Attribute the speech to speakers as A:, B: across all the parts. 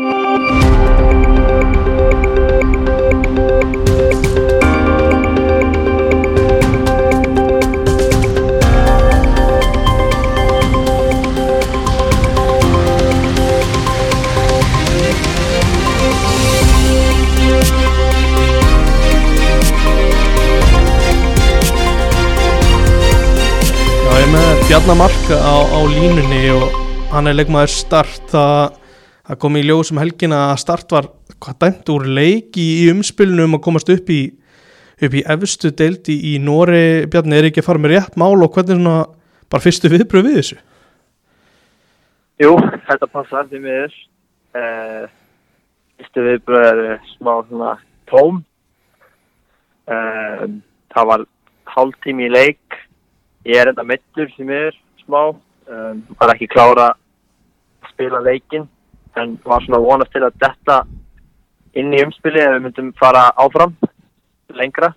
A: Já, ég er með Bjarnamark á, á línunni og hann er leikmaður start það, kom í ljós um helgina að start var hvað dæmt úr leik í, í umspilinu um að komast upp í upp í efstu deildi í Nóri Bjarni er ekki að fara með rétt mál og hvernig svona bara fyrstu viðbröð við þessu
B: Jú, þetta passar því miður. Uh, fyrstu viðbröð er smá svona tóm. Uh, það var hálftími í leik. Ég er enda mittur því miður smá. Um, var ekki klára að spila leikin en var svona vonast til að detta inn í umspili ef við myndum fara áfram lengra.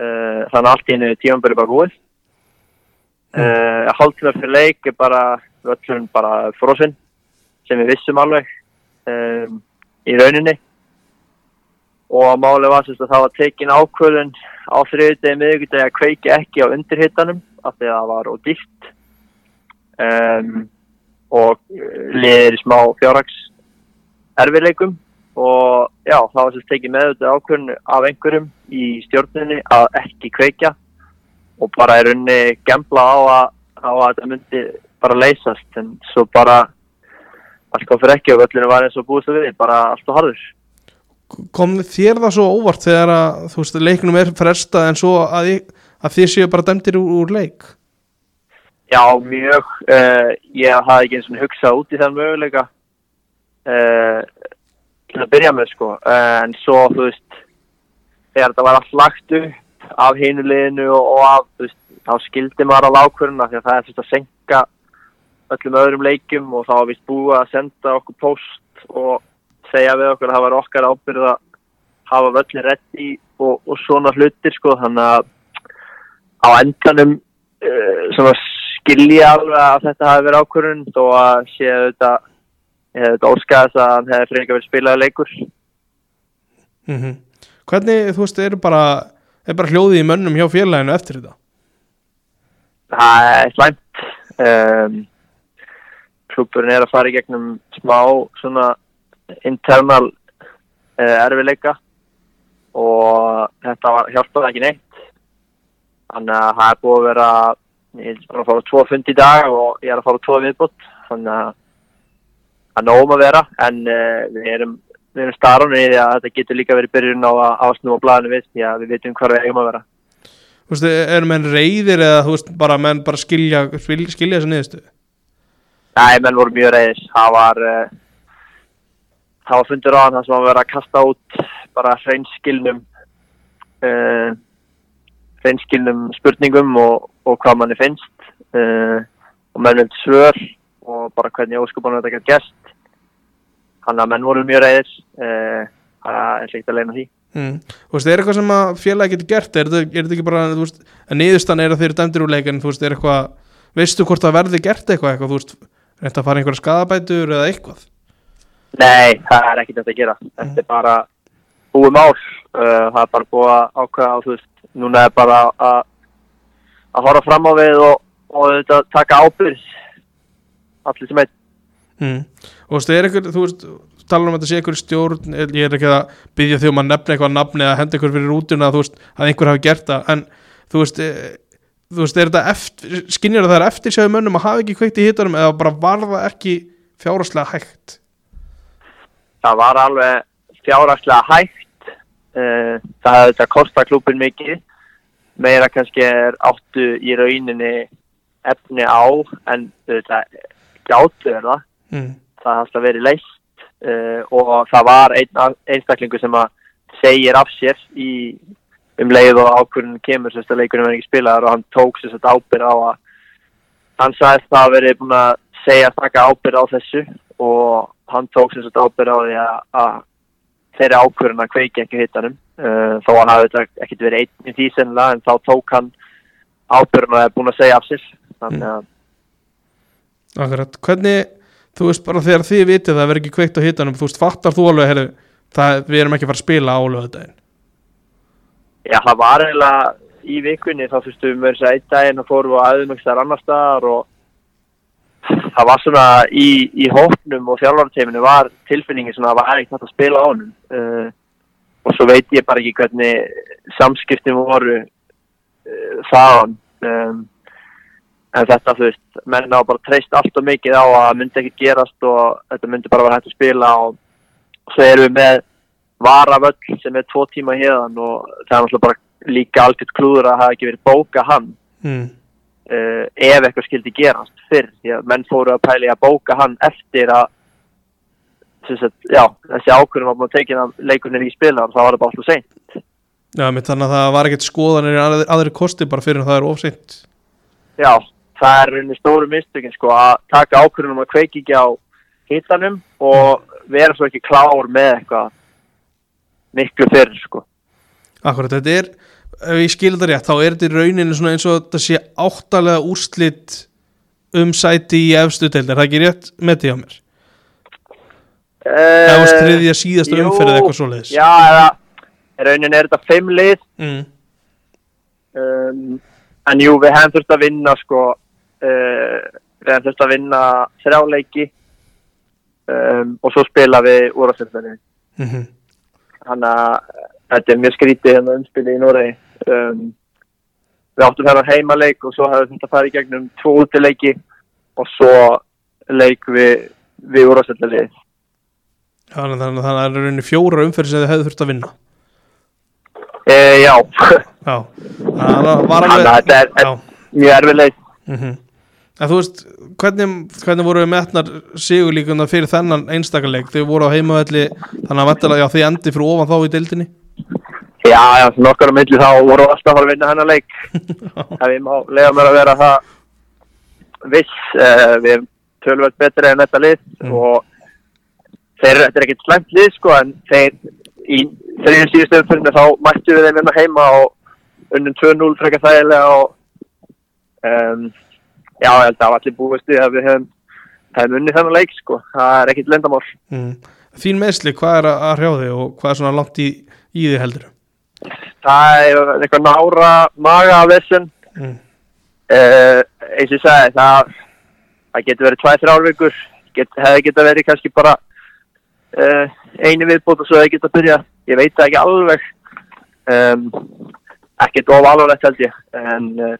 B: Uh, þannig allt í hennu tímanböru bara búið. Uh, hálftíma fyrir leik er bara völlurinn bara frosinn sem við vissum alveg um, í rauninni og málið var að það var tekin ákvörðun á þriðdegi miðugdegi að kveiki ekki á undirhittanum af því að það var ódýrt um, og liðir í smá fjárhags erfileikum og já, það var semst tekið með þetta ákvörðun af einhverjum í stjórninni að ekki kveikja og bara er unni gembla á að, á að þetta myndi bara leysast. En svo bara allt kom fyrir ekki og völlinu var eins og búist við bara allt og harður.
A: Kom þér það svo óvart þegar að veist leiknum er frestað en svo að, að þið séu bara dæmtir úr, úr leik
B: Já, mjög uh, ég hafði ekki eins og hugsað út í þann möguleika uh, til að byrja með sko. Uh, en svo þú veist þegar þetta var allt lagt upp af hinuleginu og, og af þú veist, þá skildi maður á lágkvöruna því að það er fyrst að senka öllum öðrum leikjum og þá var vist búið að senda okkur post og segja við okkur að það var okkar ábyrð að hafa völlin rétt í og, og svona hlutir sko. Þannig að á endanum svona skilja alveg að þetta hafi verið ákvörðun þó að séu þetta ég hef þetta óskæðast að hann hefði frekar verið spilaði leikur.
A: Mm hvernig þú veist eru bara er bara hljóðið í mönnum hjá félaginu eftir þetta?
B: Það er slæmt. Um, klúburinn er að fara í gegnum smá svona internal uh, erfileika og þetta hjálpaði ekki neitt. Þannig að það er búið að vera ég er bara að fara tvo fund í dag og ég er að fara tvo viðbútt þannig að það er nógum að vera en uh, við erum við erum starfum í því að þetta getur líka verið byrjun á að ásnúa blæðinu við því að við veitum hvað við eigum að vera
A: Þú veist, eru menn reyðir eða þú veist, bara menn bara skilja skilja, þessu niðurstu
B: Nei, menn voru mjög reyðir. Það var, uh, það var fundur á hann þar sem var verið að kasta út bara hreinskilnum, uh, hreinskilnum spurningum og, og hvað manni finnst. Uh, og menn vildi svör og bara hvernig óskupanum þetta gett gæst. Þannig að menn voru mjög reyðir. Uh, það er slikt að leina því.
A: mm. Þú veist, er eitthvað sem að félagi getur gert er þetta, ekki bara, þú veist, að niðurstan er að þeir eru dæmdir úr leikin, þú veist, er eitthvað veistu hvort það verði gert eitthvað, eitthvað þú veist, reynda að fara einhverja skadabætur eða eitthvað
B: Nei, það er ekkert þetta að gera. Þetta er bara búið mál. Uh, það er bara búið að veist, núna er bara að að horfa fram á við og, og taka ábyrgð allir sem einn.
A: mm. og þú veist, er eitthvað, þú veist tala um að þetta sé einhver stjórn, ég er ekki að byggja því um að nefna eitthvað nafni eða henda einhver fyrir rútuna þú veist, að einhver hafi gert það en þú veist, e, þú veist, er þetta eftir, skinnir það er eftir sjáðu mönnum að hafa ekki kveikt í hittanum eða bara var það ekki fjáraslega hægt
B: Það var alveg fjárhagslega hægt. Uh, það hefði þetta kostað klúpin mikið. Meira kannski er áttu í rauninni efni á en þetta gáttu er það.
A: mm.
B: það hafði alltaf verið leist uh, og það var einn af- einstaklingu sem að segir af sér í um leið og ákvörðin kemur sérst að leikurinn verið ekki spilaðar og hann tók sérst ábyrð á að hann sagðist það að verið búin að segja að taka ábyrð á þessu og hann tók sérst ábyrð á því að, að þeirri ákvörðin að kveiki ekki hittanum uh, þó hann hafði þetta ekkert verið einn í því sennilega en þá tók hann ábyrðin og er búin að segja af sér. Þannig að
A: Akkurat, hvernig þú veist bara þegar þið vitið að það verður ekki kveikt á hitanum þú veist, fattar þú alveg, heyrðu það, við erum ekki að fara að spila á lögudaginn
B: Já, það var eiginlega í vikunni þá fyrstum við þess að einn daginn og fórum við ekki þar annar staðar og það var svona í, í hóknum og þjálfarteiminu var tilfinningi svona að það var ekkert að spila á honum. Uh, og svo veit ég bara ekki hvernig samskiptin voru uh, þaðan um, en þetta þú veist menn á bara treyst allt og mikið á að myndi ekki gerast og þetta myndi bara vera hægt að spila og svo erum við með varavöll sem er tvo tíma hérðan og það er náttúrulega bara líka algjört klúður að hafi ekki verið bóka hann
A: mm.
B: uh, ef eitthvað skildi gerast fyrr, því að menn fóru að pæli að bóka hann eftir að sagt, já, þessi ákvörðum var búin að tekina leikunir í þá var það bara alltaf seint.
A: Já, mitt, þannig að það var ekkert skoðanir aðri, aðri kosti bara fyrir að það er ofseint
B: Já, það er rauninni stóru mistökin sko að taka ákvörðunum að kveiki ekki á hittanum og vera svo ekki klár með eitthvað miklu fyrr sko.
A: Akkurat, þetta er, ef ég skil þetta rétt þá er þetta í rauninu eins og þetta sé áttalega úrslit um sæti í efstu deildar, það er ekki rétt með því á mér eða uh, þriðja síðasta
B: jú,
A: umferð eða eitthvað svoleiðis.
B: Já, eða í rauninni er þetta fimm lið.
A: Mm.
B: um, en jú, við hefum þurft að vinna sko uh, við hefum þurft að vinna þrjáleiki um, og svo spila við úrvarsleikmenni
A: Mm -hmm.
B: þannig að þetta er mjög skrítið hérna umspili í Noregi. Um, við áttum hérna heimaleik og svo hefum þetta farið í gegnum tvo útileiki og svo leik við, við úrvarsleikmenni
A: Þannig að það er í rauninu fjóra umferð sem þið hefðu þurft að vinna.
B: E, Já,
A: Já, það var alveg
B: þetta er,
A: Já,
B: mjög erfileg
A: mm En þú veist, hvernig, hvernig voru við metnar sigurlíkuna fyrir þennan einstakarleik þau voru á heimavelli, þannig að vantilega, já, þið endi fyrir ofan þá í deildinni?
B: Já, já, nokkar á milli þá voru við alltaf að vinna hennar leik. Ef ég má lega mér að vera það viss uh, við erum tölvöld betri en þetta lið
A: Mm.
B: og þeir, þetta er ekkert slæmt lið sko en þeir í þriðin síðustu umfyririnu þá mættu við þeim hérna heima og unnum 2-0 frekar þægilega og um, já, ég held að það var allir búist við að við hefum hefum unnið þennan leik sko, það er ekkert lendamál
A: mm. Þín meðsli, hvað er að að hrjá þig og hvað er svona langt í, í þig heldur?
B: Það er eitthvað nára maga af þessum
A: mm.
B: uh, eins og ég sagði það, það getur verið tvæð þrjárvíkur get, hefði geta verið kannski bara uh, einu viðbót og svo hefði geta byrjað ég veit það ekki alveg. Um, ekkert of alvarlegt held ég. En uh,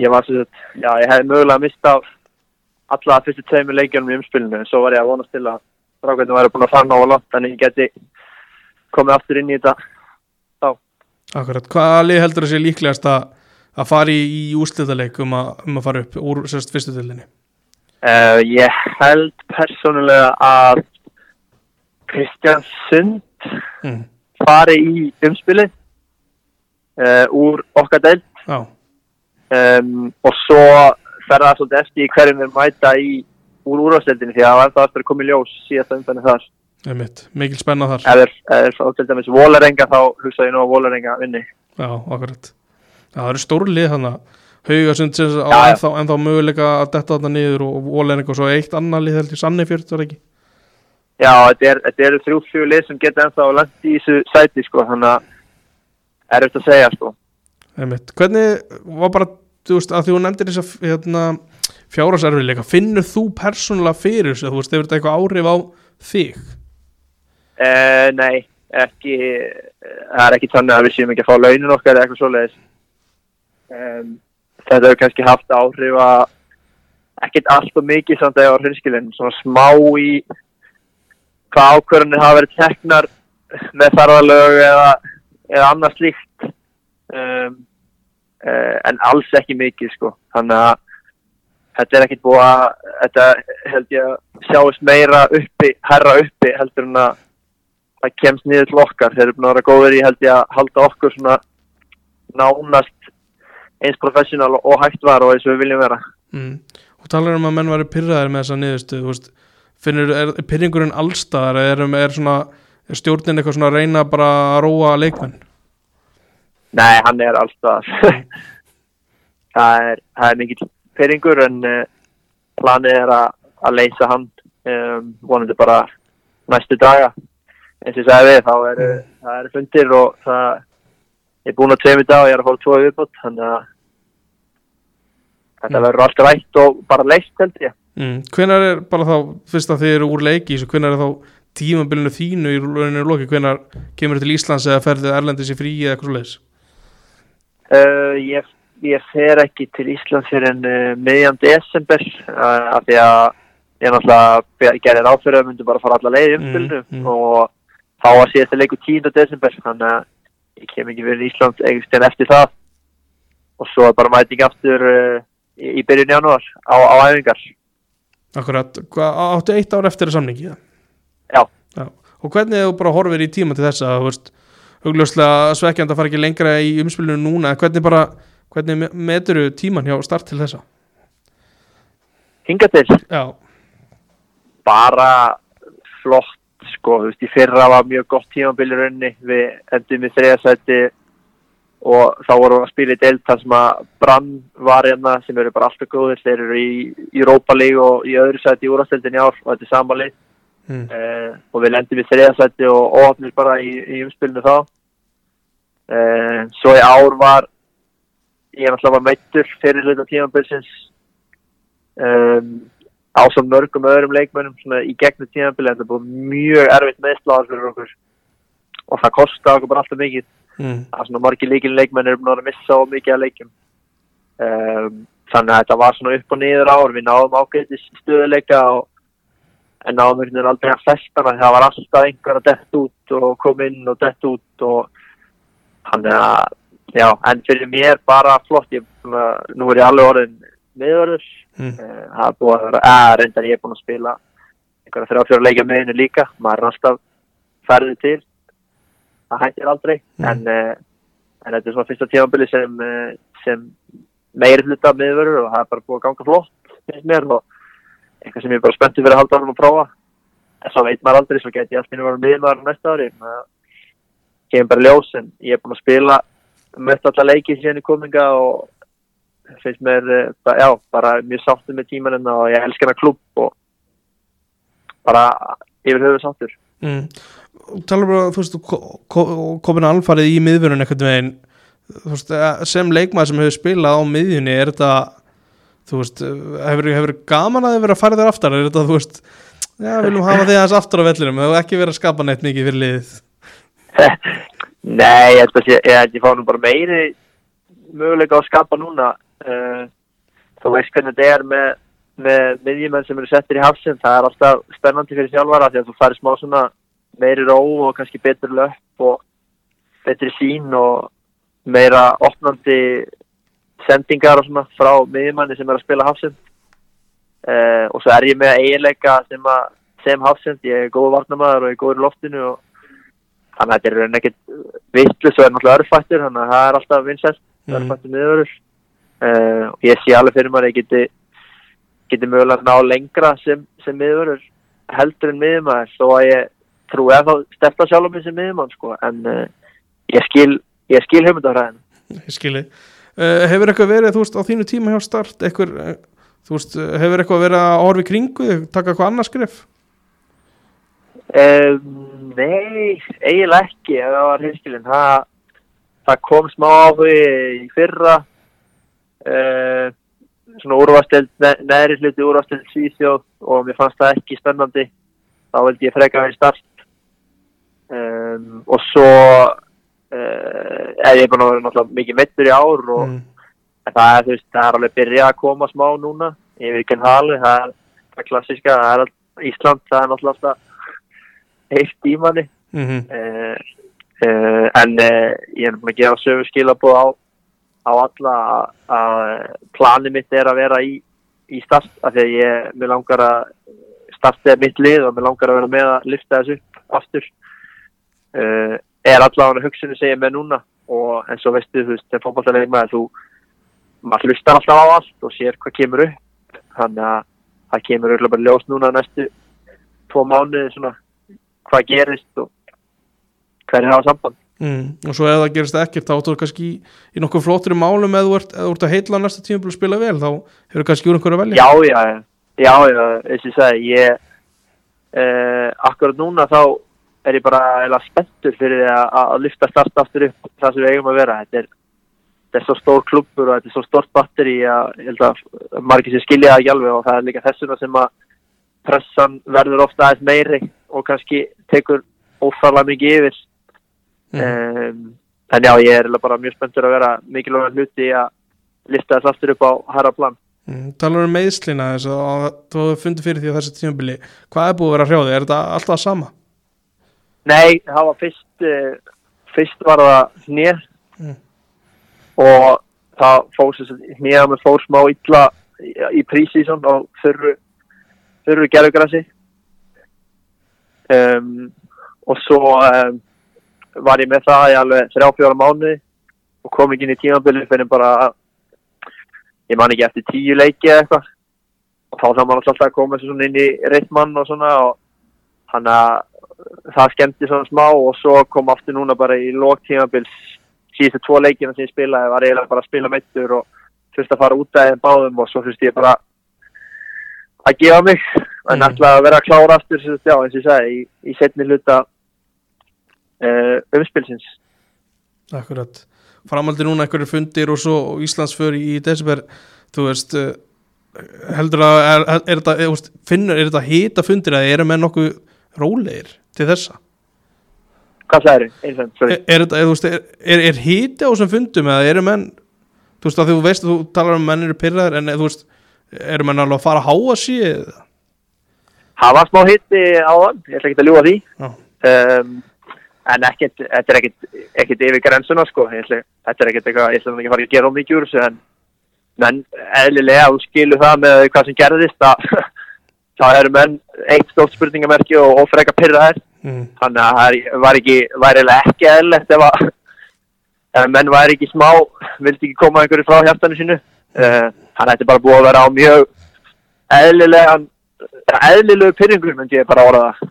B: ég var svo já, ég hefði mögulega mista alla fyrstu tveimur leikjunum í umspilinu. En svo var ég að vonast til að strákvæðin væri búin að fara ná og langt þannig ég geti komið aftur inn í þetta
A: Akkurat, hvaða lið heldur að sé líklegast að, að fara í, úrslitaleik um, að- um að fara upp úr sérst fyrstu deildinni?
B: Uh, ég held persónulega að Kristján Sund
A: mm.
B: fari í umspilið uh, úr okkar deild.
A: Já,
B: um, og svo fer það svolítið eftir í hverjum við mæta í úr úrvarsdeildinni því að það var ennþá eftir að koma í ljós síðast umfenni þar.
A: Einmitt, mikil spenna þar.
B: Ef þeir fá til dæmis Vólarenga þá hugsa ég nú að Vólarenga vinni.
A: Já, akkurat. Það eru stóru lið þannig að Haugasund sem ennþá, ennþá möguleika að detta þarna niður og volein eitthvað svo eitt annar lið heldur fyrir þetta ekki
B: Já, þetta er- eru þrjú fjögur lið sem geta ennþá langt í þessu sæti sko, þannig að er þetta að segja sko.
A: Einmitt. Hvernig var bara, þú veist, að því hún nefndir þess að hérna, fjárhagserfiðleika, finnur þú persónulega fyrir þessu, þú veist, hefur þetta eitthvað áhrif á þig?
B: Uh, nei, ekki, það er ekki þannig að við séum ekki að fá launin okkar eða eitthvað svoleiðis. Um, þetta hefur kannski haft áhrif að ekkert allt og mikið samt að ég var hreinskilinn, svona smá í hvað ákvörðunni hafa verið teknar með þarðalög eða, eða annað slíkt. Um, uh, en alls ekki mikið sko, þannig að þetta er ekkert búið að þetta held ég að sjáist meira uppi, herra uppi heldur en að það kemst niður til okkar. Þeir eru búin að vera góður í held ég að halda okkur svona nánast eins professional og hægt var og eins og við viljum vera.
A: Mm. Og talar um að menn væri pyrraðir með þessa niðurstu, þú veist, finnur, er pyrringurinn allstaðar, er, er er stjórnin eitthvað svona að reyna bara að róa leikmenn?
B: Nei, hann er alltaf það er, er mikill pyrringur en uh, planið er að, að leysa hann um, vonandi bara næstu daga eins og sagði við, þá eru
A: Mm.
B: það eru fundir og það er búinn að tveim í dag og ég er að fóra tvo í viðbót þannig að þetta
A: Mm.
B: verður allt rætt og bara leist held ég
A: mm. hvenar er bara þá fyrst að þið eru úr leiki svo hvenar er þá tímabilinu þínu í rauninu loki hvenar kemur til Íslands eða ferðið Erlendis í frí eða eitthvað leiðis
B: uh, ég, ég fer ekki til Ísland fyrir en uh, miðjan desember uh, af því að ég náttúrulega gerir áfyrir að myndi bara fara alla leið í
A: Mm,
B: umfylgnu
A: mm.
B: og þá var síðast að leiku 10. desember þannig að ég kem ekki fyrir Ísland einhvern eftir það og svo bara mæting aftur uh, í, byrjun janúar á, á æfingar
A: Akkurat, áttu eitt ár eftir að samningi það?
B: Já.
A: Já. Og hvernig þú bara horfir í tíma til þessa, þú veist, augljóslega svekkjandi að fara ekki lengra í umspilinu núna, hvernig bara, hvernig metur þú tíman hjá start til þessa?
B: hinga til
A: Já,
B: bara flott sko, þú veist, í fyrra var mjög gott tímabil í rauninni, við endum í þriðasæti og þá vorum við að spila í deild þar sem að Brann var hérna sem eru bara alltaf góðir, þeir eru í Europa League og í öðru sæti í úrvasteldin í ár og þetta er sama lið.
A: Mm.
B: eh, og við lendum í þriðasæti og ofnir bara í, í umspilinu þá. Eh, svo í ár var ég náttúrulega var meittur fyrir hluta tímabilsins. Um, ásam mörgum öðrum leikmönnum svona í gegnum tímabili en það er búið mjög erfitt meðsláðar fyrir okkur. Og það kosta okkur bara alltaf mikið
A: Mm.
B: er svona margir líkil leikmenn eru búin að missa á mikið af leikjum. Um, þannig að þetta var svona upp og niður ár. Við náðum ágætis stöðuleika og, en náðum einhvern veginn aldrei að festana það. Var alltaf einhver að dett út og kom inn og dett út og þannig að já, en fyrir mér bara flott. Ég, nú er ég alveg orðin miðvörður.
A: Mm.
B: Eh, það er búið að vera, að reyndar ég er búin að spila einhverja þrjá fjóra leikja með einu líka. Maður er alltaf ferðið til það hættir aldrei en, uh, en þetta er svona fyrsta tímabili sem, uh, sem meiri hluta miðvörður og það er bara búið að ganga flott finnst mér og eitthvað sem ég er bara spenntið fyrir að halda árum að prófa en svo veit maður aldrei, svo get ég alltaf verið miðvörður næsta ári kemur bara ljós en ég er búin að spila mött alla leiki síðan í kominga og finnst mér, eh, já, bara mjög sáttur með tímaninn og ég elskar hana klubb og bara yfir höfuð sáttur.
A: Mm. Og Talar bara, þú veist, komin alfarið í miðvörun eitthvað veist, eh, sem leikmaður sem hefur spilað á miðjunni, er þetta þú veist, hefur, hefur gaman að þið vera að fara þér aftar, er þetta, þú veist já, viljum hafa þig aðeins aftur á vellinum hefur ekki verið að skapa neitt mikið fyrir liðið
B: Nei, ég held að ég fá nú bara meiri möguleika að skapa núna. Uh, þú veist hvernig þetta er með, með miðjumenn sem eru settir í hafsinn. Það er alltaf spennandi fyrir sjálfara því að þú farir smá svona meiri ró og kannski betur löpp og betri sín og meira opnandi sendingar og svona frá miðjumanni sem er að spila hafsinn. Uh, og svo er ég með eiginleika sem, sem hafsinn. Ég er góð varnamæður og ég er góður í loftinu og þannig að þetta er raunin ekkert vitlu svo er náttúrulega örfættur þannig að það er alltaf vinsælt
A: Mm.
B: örfættur miðurur uh, og ég sé alveg fyrir maður að ég geti geti mögulega ná lengra sem, sem miðurur heldur en miðumæður þó að ég trúi að þá stefta sjálf á mig sem miðumann sko en uh, ég skil ég skil hugmyndafræðin
A: ég skilji uh, hefur eitthvað verið, þú veist, á þínu tíma hjá start eitthvað, uh, þú veist, hefur eitthvað verið að horfa í kringu, taka eitthvað annað skrif
B: um, Nei, eiginlega ekki það var hinskilin. Það, það kom smá áhugi í fyrra uh, svona úrvasteld neðri hluti úrvasteld Svíþjóð og mér fannst það ekki spennandi. Þá vildi ég freka það í start um, og svo uh, er ég búin að vera náttúrulega mikið meittur í ár og
A: mm.
B: En það er, þú veist, það er alveg byrjað að koma smá núna, veit ekki það alveg, það er það klassiska, það er Ísland, það er náttúrulega heilt í manni,
A: Mm -hmm.
B: uh, uh, en ég er búin að gefa sögu skilabóð á, á alla að- planið mitt er að vera í, í start, af því að ég, mér langar að starta mitt lið og mér langar að vera með að lyfta þessu aftur, uh, er allavega hugsunni segja með núna og en svo veistu, þú veist, þegar fótballtæðileg maður, þú maður hlustar alltaf á allt og sér hvað kemur upp þannig að það kemur auðvitað bara ljós núna næstu tvo mánuði svona hvað gerist og hverju hafa samband
A: Mm. og svo ef það gerist ekkert þá áttu kannski í, í nokkuð flóttri málum eða þú ert, þú ert að heitla næsta tíma að spila vel þá hefur kannski úr einhverju velja
B: já, já, já, já, þess að ég sagði ég, uh, akkurat núna þá er ég bara spenntur fyrir að, að lyfta start aftur upp það sem við eigum að vera. Þetta er, þetta er svo stór klubbur og þetta er svo stórt batteri að að margir sem skilja það ekki alveg og það er líka þessuna sem að pressan verður ofta aðeins meiri og kannski tekur óþarlega mikið yfir.
A: Mm.
B: um, en já, ég er bara mjög spenntur að vera mikilvæg hluti að lifta þess aftur upp á harra plan.
A: Mm, talar um meðslina þess að þú hefur fundið fyrir því á þessu tímabili. Hvað er búið að vera hrjáði, er þetta alltaf sama?
B: Nei, það var fyrst uh, fyrst var það hnið
A: Mm.
B: og það fór hnið með fór smá illa í, í prísísson og þurru þurru gerðugrassi um, og svo um, var ég með það í alveg þrjá fjóra mánuði og kom ekki inn í tímabili fyrir bara ég man ekki eftir tíu leiki eða eitthvað. Og þá þarf maður alltaf að koma inn í reitmann og svona og hann að það skemmti svona smá og svo kom aftur núna bara í lók tímabils síðustu tvo leikina sem ég spilaði var eiginlega bara að spila meittur og þurfti að fara út þeim báðum og svo þurfti ég bara að gefa mig. En
A: Mm.
B: ætla að vera að klára aftur já, eins og ég sagði, í, í setni hluta uh, umspilsins.
A: Akkurat, framaldi núna einhverjir fundir og svo Íslandsför í desember þú veist uh, heldur að er, er, er finnur, er þetta hita fundir eða eru menn nokkuð rólegir til þessa?
B: Hvað? Einfænd, sorry
A: Er, er er, er, hiti á þessum fundum eða eru menn þú veist að þú veist, þú talar um menn eru pyrraðir en þú veist, eru menn alveg að fara að háa eða?
B: Það var smá hitti á þann, ég ætla ekki að ljúa því um, en ekkert, þetta er ekkert, yfir grensuna sko, ætla, þetta er ekkert eitthvað, ég ætla ekki að fara að gera um úr þessu en, en eðlilega þú skilur það með hvað sem gerðist að það eru menn eitt stórt spurningamerki og, og freka pyrraðir
A: mm,
B: þannig að það var ekki, væri eiginlega ekki eðlilegt ef að menn væri ekki smá, vildi ekki koma einhverju frá hjartanu sínu. Uh, þannig að þetta bara búið að vera á mjög eðlilegan eðlilegu pyrringur myndi ég bara orða það.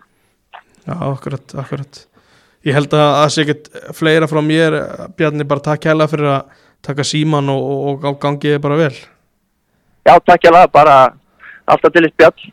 A: Já, akkurat, akkurat. Ég held að það sé ekkert fleira frá mér Bjarni bara takk hella fyrir að taka síman og, og, og gangi þið bara vel.
B: Já, takk það, bara alltaf til í spjall